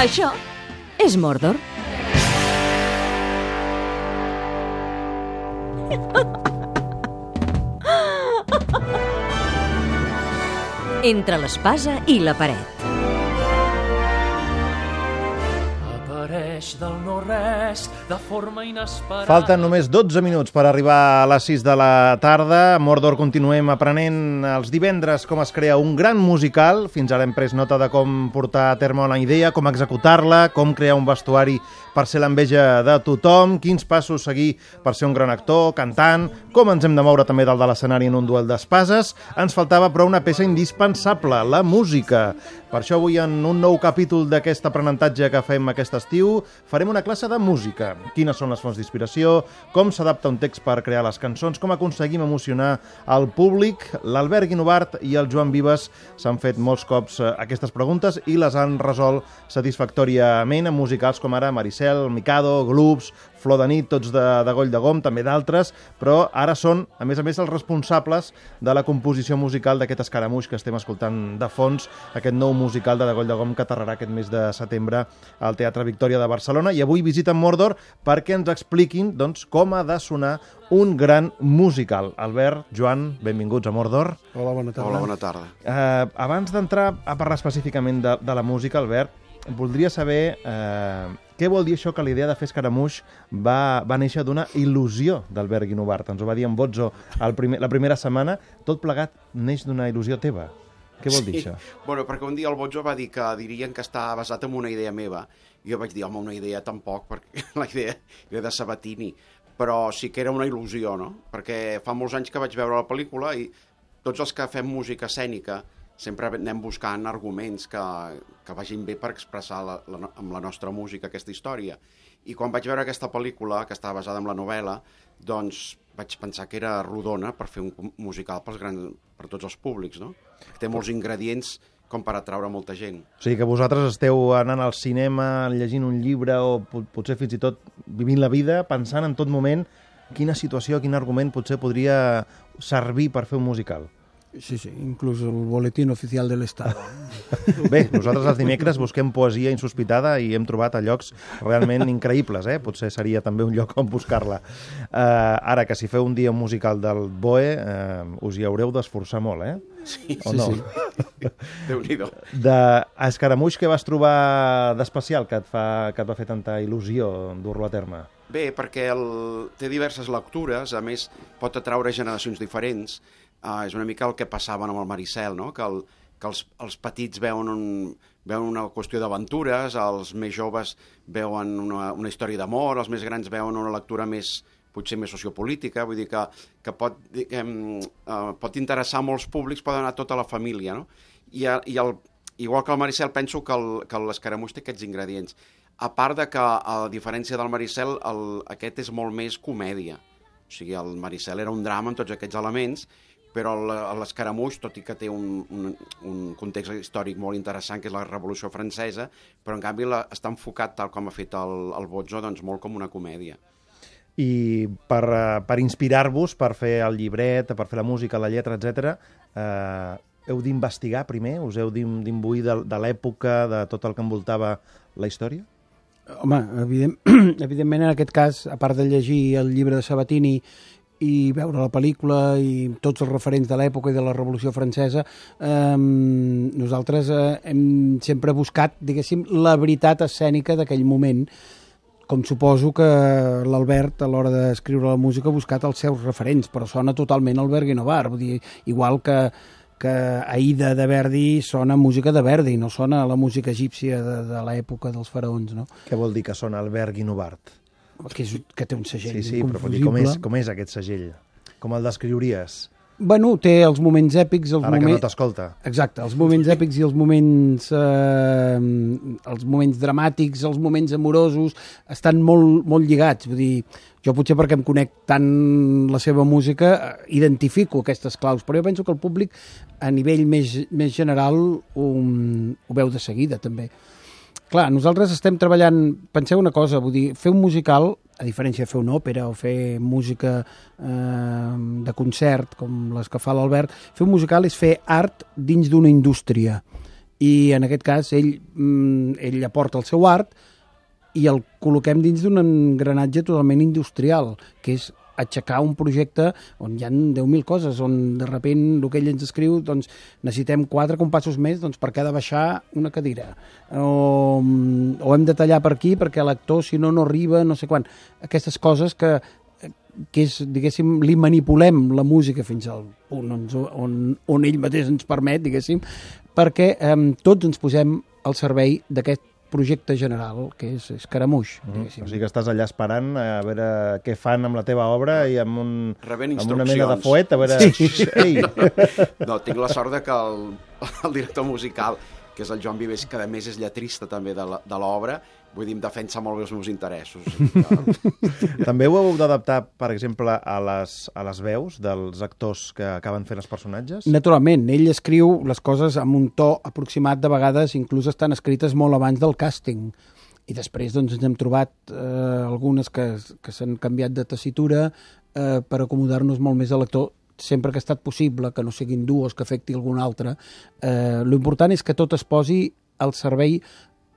Això és Mordor. Entre l'espasa i la paret. Apareix del no-res de forma inesperada. Falten només 12 minuts per arribar a les 6 de la tarda. A Mordor continuem aprenent els divendres com es crea un gran musical. Fins ara hem pres nota de com portar a terme una idea, com executar-la, com crear un vestuari per ser l'enveja de tothom, quins passos seguir per ser un gran actor, cantant, com ens hem de moure també dalt de l'escenari en un duel d'espases. Ens faltava, però, una peça indispensable, la música. Per això avui, en un nou capítol d'aquest aprenentatge que fem aquest estiu, farem una classe de música. Quines són les fonts d'inspiració, com s'adapta un text per crear les cançons, com aconseguim emocionar el públic. L'Albert Guinovart i el Joan Vives s'han fet molts cops eh, aquestes preguntes i les han resolt satisfactòriament en musicals com ara Maricel, Mikado, Gloops, Flor de nit, tots de, de Goll de Gom, també d'altres, però ara són, a més a més, els responsables de la composició musical d'aquest escaramuix que estem escoltant de fons, aquest nou musical de De Goll de Gom que aterrarà aquest mes de setembre al Teatre Victòria de Barcelona i avui visiten Mordor perquè ens expliquin doncs, com ha de sonar un gran musical. Albert, Joan, benvinguts a Mordor. Hola, bona tarda. Hola, bona tarda. Eh, abans d'entrar a parlar específicament de, de la música, Albert, voldria saber eh, què vol dir això que la idea de fer escaramuix va, va néixer d'una il·lusió d'Albert Guinovart. Ens ho va dir en Bozzo el primer, la primera setmana. Tot plegat neix d'una il·lusió teva. Què vol dir això? Bueno, perquè un dia el Botjo va dir que dirien que està basat en una idea meva. Jo vaig dir, home, una idea tampoc, perquè la idea era de Sabatini. Però sí que era una il·lusió, no? Perquè fa molts anys que vaig veure la pel·lícula i tots els que fem música escènica sempre anem buscant arguments que, que vagin bé per expressar la, la, amb la nostra música aquesta història. I quan vaig veure aquesta pel·lícula, que estava basada en la novel·la, doncs vaig pensar que era rodona per fer un musical pels grans, per tots els públics, no? Té molts ingredients com per atraure molta gent. O sigui que vosaltres esteu anant al cinema, llegint un llibre o potser fins i tot vivint la vida, pensant en tot moment quina situació, quin argument potser podria servir per fer un musical. Sí, sí, inclús el boletín oficial de l'Estat. Bé, nosaltres els dimecres busquem poesia insospitada i hem trobat a llocs realment increïbles, eh? Potser seria també un lloc on buscar-la. Uh, ara, que si feu un dia musical del BOE, uh, us hi haureu d'esforçar molt, eh? Sí, o sí, no? sí. Déu-n'hi-do. De Escaramuix, què vas trobar d'especial que, et fa, que et va fer tanta il·lusió dur-lo a terme? Bé, perquè el, té diverses lectures, a més pot atraure generacions diferents. Uh, és una mica el que passava amb el Maricel, no? que, el, que els, els petits veuen, un, veuen una qüestió d'aventures, els més joves veuen una, una història d'amor, els més grans veuen una lectura més potser més sociopolítica, vull dir que, que pot, diguem, uh, pot interessar molts públics, pot anar tota la família, no? I, i el, igual que el Maricel, penso que l'escaramuix té aquests ingredients. A part de que, a diferència del Maricel, el, aquest és molt més comèdia. O sigui, el Maricel era un drama amb tots aquests elements, però l'escaramuix, tot i que té un, un, un context històric molt interessant, que és la Revolució Francesa, però en canvi la, està enfocat, tal com ha fet el, el Bozzo, doncs molt com una comèdia. I per, eh, per inspirar-vos, per fer el llibret, per fer la música, la lletra, etc, eh, heu d'investigar primer? Us heu d'imbuir de, de l'època, de tot el que envoltava la història? Home, evident, evidentment en aquest cas, a part de llegir el llibre de Sabatini i veure la pel·lícula i tots els referents de l'època i de la Revolució Francesa, eh, nosaltres eh, hem sempre buscat, diguéssim, la veritat escènica d'aquell moment, com suposo que l'Albert, a l'hora d'escriure la música, ha buscat els seus referents, però sona totalment Albert Guinovar, vull dir, igual que, que Aida de Verdi sona música de Verdi, no sona la música egípcia de, de l'època dels faraons, no? Què vol dir que sona Albert Guinovart? Que, és, que té un segell Sí, sí, però dir com és, com és aquest segell? Com el descriuries? Bueno, té els moments èpics... Els Ara moments... que no t'escolta. Exacte, els moments èpics i els moments, eh, els moments dramàtics, els moments amorosos, estan molt, molt lligats. Vull dir, jo potser perquè em conec tant la seva música, eh, identifico aquestes claus, però jo penso que el públic, a nivell més, més general, ho, ho veu de seguida, també. Clar, nosaltres estem treballant... Penseu una cosa, vull dir, fer un musical, a diferència de fer una òpera o fer música eh, de concert, com les que fa l'Albert, fer un musical és fer art dins d'una indústria. I en aquest cas ell, mm, ell aporta el seu art i el col·loquem dins d'un engranatge totalment industrial, que és aixecar un projecte on hi ha 10.000 coses, on de repent el que ell ens escriu, doncs necessitem quatre compassos més doncs, per cada baixar una cadira. O, o hem de tallar per aquí perquè l'actor, si no, no arriba, no sé quan. Aquestes coses que, que és, diguéssim, li manipulem la música fins al punt on, on, on ell mateix ens permet, diguéssim, perquè eh, tots ens posem al servei d'aquest projecte general, que és Escaramuix. Mm. O sigui que estàs allà esperant a veure què fan amb la teva obra i amb, un, amb una mena de fuet, a veure... Sí. Ei. No, tinc la sort de que el, el director musical, que és el Joan Vives, que a més és lletrista també de la- de l'obra, vull dir, em defensa molt bé els meus interessos. També ho heu d'adaptar, per exemple, a les, a les veus dels actors que acaben fent els personatges? Naturalment, ell escriu les coses amb un to aproximat, de vegades inclús estan escrites molt abans del càsting. I després doncs, ens hem trobat eh, algunes que, que s'han canviat de tessitura eh, per acomodar-nos molt més a l'actor sempre que ha estat possible, que no siguin dues, que afecti algun altre. Eh, L'important és que tot es posi al servei,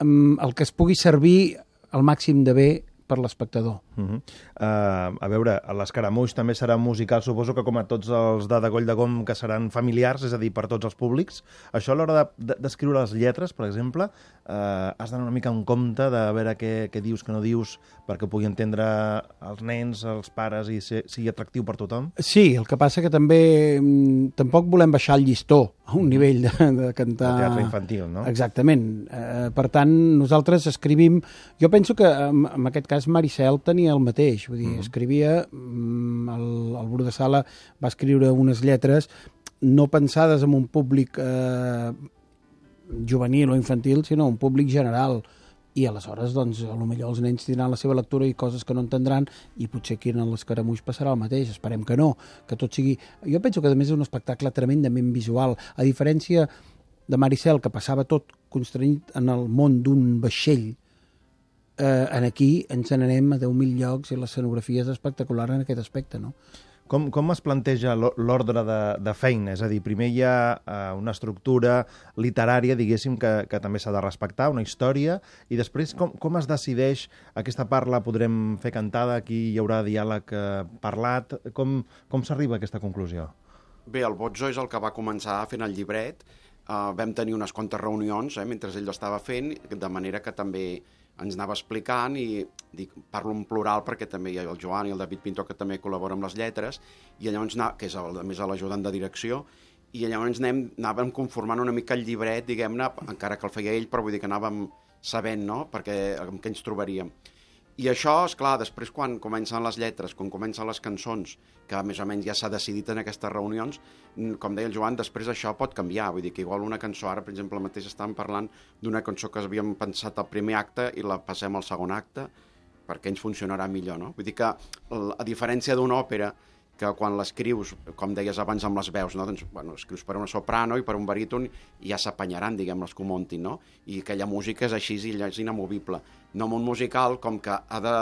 mm, el que es pugui servir al màxim de bé per l'espectador. Uh -huh. uh, a veure, l'Escaramuix també serà musical, suposo que com a tots els de Degoll de Gom, que seran familiars, és a dir, per tots els públics. Això a l'hora de- de- d'escriure les lletres, per exemple, uh, has d'anar una mica en compte de veure què, què dius, què no dius, perquè pugui entendre els nens, els pares, i ser, sigui atractiu per tothom? Sí, el que passa que també mm, tampoc volem baixar el llistó a un nivell de, de cantar... El teatre infantil, no? Exactament. Eh, per tant, nosaltres escrivim... Jo penso que en, en aquest cas Maricel tenia el mateix, vull dir, Mhm. escrivia... mm, El, el Bru de Sala va escriure unes lletres no pensades en un públic eh, juvenil o infantil, sinó un públic general. I aleshores, doncs, a lo millor els nens tindran la seva lectura i coses que no entendran i potser aquí en l'escaramuix passarà el mateix, esperem que no, que tot sigui... Jo penso que a més és un espectacle tremendament visual, a diferència de Maricel, que passava tot constrenyit en el món d'un vaixell, eh, en aquí ens n'anem a 10.000 llocs i l'escenografia és espectacular en aquest aspecte, no? Com, com es planteja l'o- l'ordre de, de feina? És a dir, primer hi ha uh, una estructura literària, diguéssim, que, que també s'ha de respectar, una història, i després com, com es decideix aquesta part la podrem fer cantada, aquí hi haurà diàleg uh, parlat, com, com s'arriba a aquesta conclusió? Bé, el Botzo és el que va començar fent el llibret. Uh, vam tenir unes quantes reunions eh, mentre ell ho estava fent, de manera que també ens anava explicant i dic, parlo en plural perquè també hi ha el Joan i el David Pinto que també col·laboren amb les lletres i llavors, que és el, a més l'ajudant de direcció i llavors anem, anàvem conformant una mica el llibret, diguem-ne, encara que el feia ell, però vull dir que anàvem sabent, no?, perquè amb què ens trobaríem. I això, és clar, després quan comencen les lletres, quan comencen les cançons, que més o menys ja s'ha decidit en aquestes reunions, com deia el Joan, després això pot canviar. Vull dir que igual una cançó, ara per exemple mateix estàvem parlant d'una cançó que havíem pensat al primer acte i la passem al segon acte perquè ens funcionarà millor, no? Vull dir que a diferència d'una òpera que quan l'escrius, com deies abans amb les veus, no? doncs, bueno, escrius per una soprano i per un baríton i ja s'apanyaran, diguem, les que ho muntin, no? I aquella música és així i és inamovible. No en un musical, com que ha de,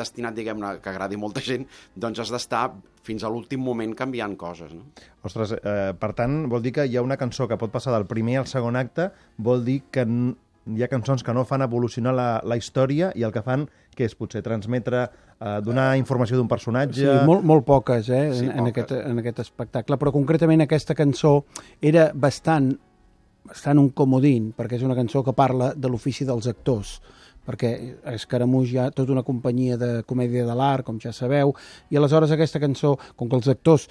destinat, diguem-ne, que agradi molta gent, doncs has d'estar fins a l'últim moment canviant coses, no? Ostres, eh, per tant, vol dir que hi ha una cançó que pot passar del primer al segon acte, vol dir que hi ha cançons que no fan evolucionar la, la història i el que fan, que és potser transmetre, eh, donar informació d'un personatge... Sí, molt, molt poques, eh, Sí, en, en, poques. aquest, en aquest espectacle, però concretament aquesta cançó era bastant, bastant un comodín, perquè és una cançó que parla de l'ofici dels actors, perquè a Escaramuix hi ha tota una companyia de comèdia de l'art, com ja sabeu, i aleshores aquesta cançó, com que els actors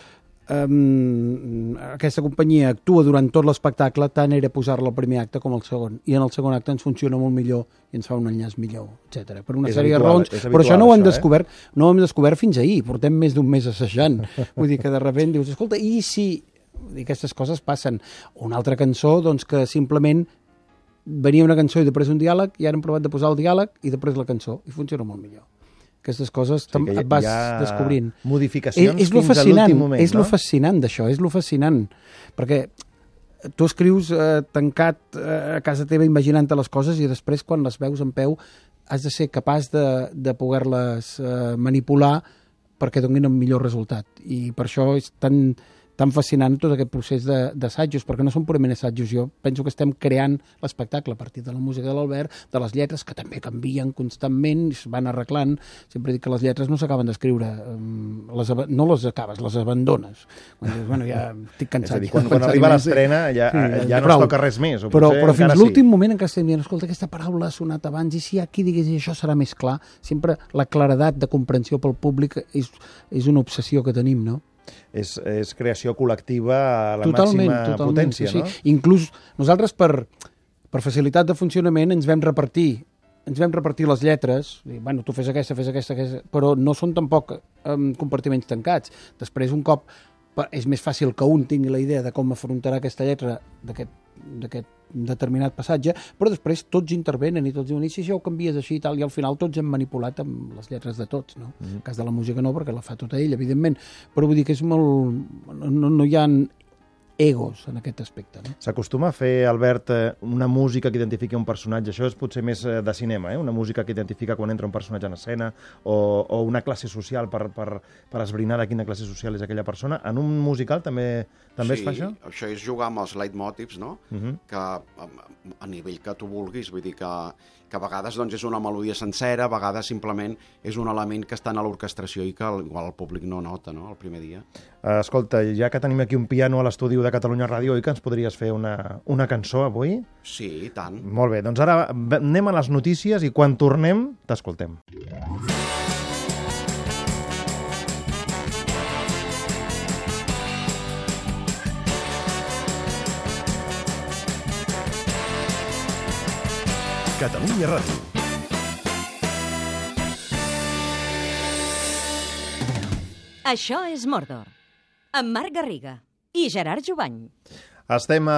um, aquesta companyia actua durant tot l'espectacle, tant era posar-la al primer acte com al segon. I en el segon acte ens funciona molt millor i ens fa un enllaç millor, etc. Per una És sèrie de habitual, raons, és però això habitual, no ho hem això, eh? descobert, no ho hem descobert fins ahir, portem més d'un mes assajant. Vull dir que de repent dius, escolta, i si... Dir, aquestes coses passen. Una altra cançó, doncs, que simplement venia una cançó i després un diàleg, i ara hem provat de posar el diàleg i després la cançó, i funciona molt millor. Aquestes coses que hi- et vas hi ha descobrint. modificacions és, és lo fins a fascinant, l'últim moment, és no? lo fascinant d'això, és lo fascinant, perquè tu escrius eh, tancat eh, a casa teva imaginant-te les coses i després quan les veus en peu has de ser capaç de, de poder-les eh, manipular perquè donin un millor resultat i per això és tan, tan fascinant tot aquest procés de- d'assajos, perquè no són purament assajos. Jo penso que estem creant l'espectacle a partir de la música de l'Albert, de les lletres, que també canvien constantment, es van arreglant. Sempre dic que les lletres no s'acaben d'escriure, em, les, no les acabes, les abandones. Quan dius, bueno, ja estic És cansat. a dir, quan, quan arriba l'estrena ja, Sí, ja no prou. es toca res més. O Però, però fins encara sí. l'últim moment encara estem dient, escolta, aquesta paraula ha sonat abans i si aquí digués això serà més clar. Sempre la claredat de comprensió pel públic és, és una obsessió que tenim, no? És, és creació col·lectiva a la totalment, màxima totalment, potència, sí, no? sí. Inclús nosaltres per, per facilitat de funcionament ens vam repartir ens vam repartir les lletres, i, bueno, tu fes aquesta, fes aquesta, aquesta, però no són tampoc um, compartiments tancats. Després, un cop, és més fàcil que un tingui la idea de com afrontarà aquesta lletra d'aquest determinat passatge, però després tots intervenen i tots diuen, i si això ho canvies així i tal, i al final tots hem manipulat amb les lletres de tots, no? En el cas de la música no, perquè la fa tota ell, evidentment, però vull dir que és molt... no, no hi ha egos en aquest aspecte, no? S'acostuma a fer, Albert, eh, una música que identifiqui un personatge. Això és potser més eh, de cinema, eh? una música que identifica quan entra un personatge en escena o, o una classe social per, per, per esbrinar de quina classe social és aquella persona. En un musical també també sí, es fa això? això és jugar amb els leitmotivs, no? Uh -huh. que a, a nivell que tu vulguis, vull dir que, que a vegades doncs, és una melodia sencera, a vegades simplement és un element que està en l'orquestració i que el- igual el públic no nota no? el primer dia. Eh, Escolta, ja que tenim aquí un piano a l'estudi de Catalunya Ràdio, oi que ens podries fer una, una cançó avui? Sí, i tant. Molt bé, doncs ara anem a les notícies i quan tornem t'escoltem. Catalunya Ràdio. Això és Mordor, amb Marc Garriga i Gerard Jubany. Estem eh,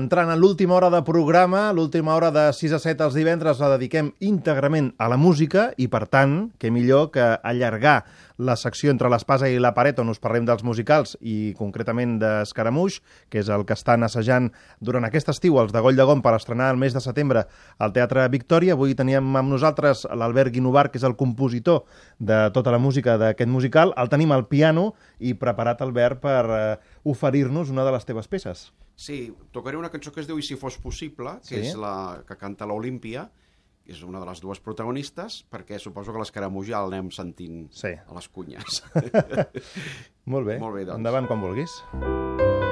entrant en l'última hora de programa, l'última hora de 6 a 7 els divendres la dediquem íntegrament a la música i, per tant, què millor que allargar la secció entre l'espasa i la paret on us parlem dels musicals i concretament d'Escaramuix, que és el que estan assajant durant aquest estiu els de Goll de Gom per estrenar el mes de setembre al Teatre Victòria. Avui teníem amb nosaltres l'Albert Guinovar, que és el compositor de tota la música d'aquest musical. El tenim al piano i preparat, Albert, per eh, oferir-nos una de les teves peces. Sí, tocaré una cançó que es diu I si fos possible, que Sí. és la que canta l'Olímpia, és una de les dues protagonistes, perquè suposo que l'escaramuix ja l'anem sentint Sí. a les cunyes. Molt bé. Molt bé, doncs. Endavant quan vulguis.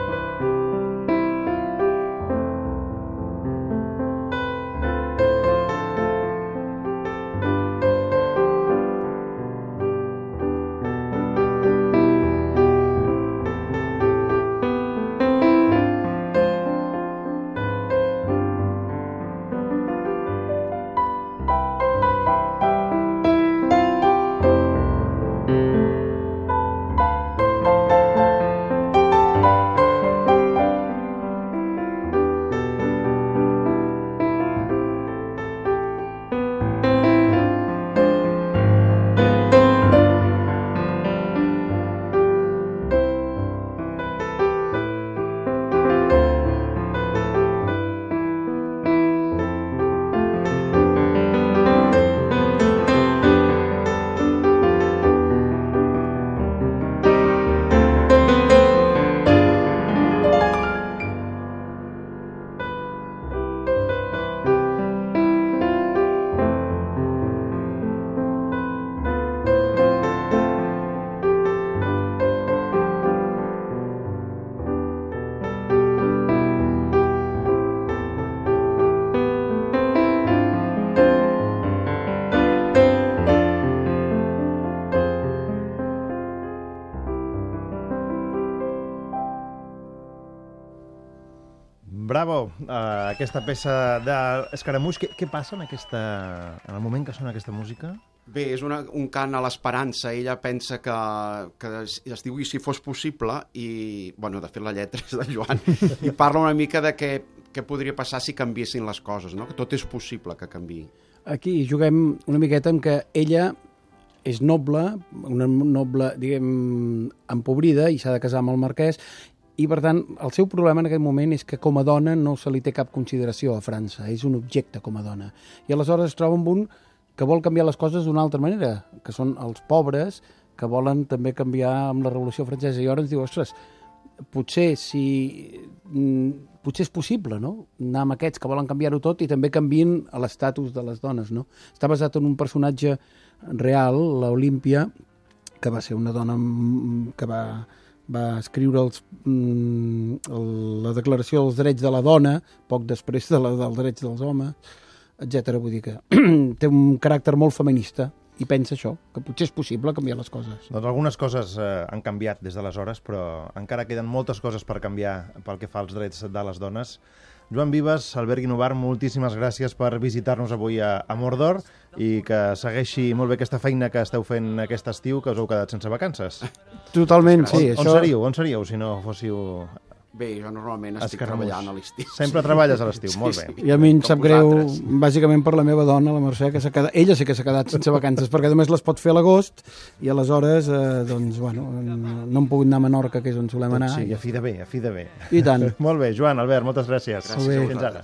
Bravo, uh, aquesta peça d'Escaramuix. Què, què passa en, aquesta, en el moment que sona aquesta música? Bé, és una, un cant a l'esperança. Ella pensa que, que es, es diu i si fos possible, i, bueno, de fet la lletra és de Joan, i parla una mica de què, què podria passar si canviessin les coses, no? que tot és possible que canvi. Aquí juguem una miqueta amb que ella és noble, una noble, diguem, empobrida i s'ha de casar amb el marquès i, per tant, el seu problema en aquest moment és que com a dona no se li té cap consideració a França, és un objecte com a dona. I aleshores es troba amb un que vol canviar les coses d'una altra manera, que són els pobres que volen també canviar amb la Revolució Francesa. I llavors diu, ostres, potser si mm, potser és possible, no? Anar amb aquests que volen canviar-ho tot i també canvien l'estatus de les dones, no? Està basat en un personatge real, l'Olímpia, que va ser una dona mm, que va, va escriure els, mm, la declaració dels drets de la dona, poc després de la dels drets dels homes, etc. Vull dir que té un caràcter molt feminista i pensa això, que potser és possible canviar les coses. Doncs algunes coses eh, han canviat des d'aleshores, però encara queden moltes coses per canviar pel que fa als drets de les dones. Joan Vives, Albert Guinovar, moltíssimes gràcies per visitar-nos avui a, a Mordor i que segueixi molt bé aquesta feina que esteu fent aquest estiu, que us heu quedat sense vacances. Totalment, sí. on, on seríeu? On seríeu si no fóssiu Bé, jo normalment estic Escaramuix. treballant a l'estiu. Sempre treballes a l'estiu, molt bé. I a mi em sap greu, vosaltres. bàsicament per la meva dona, la Mercè, que s'ha quedat... Ella sí que s'ha quedat sense vacances, perquè només les pot fer a l'agost, i aleshores, eh, doncs, bueno, no hem pogut anar a Menorca, que és on solem anar. Doncs sí, a fi de bé, a fi de bé. I tant. molt bé, Joan, Albert, moltes gràcies. Gràcies Fins ara.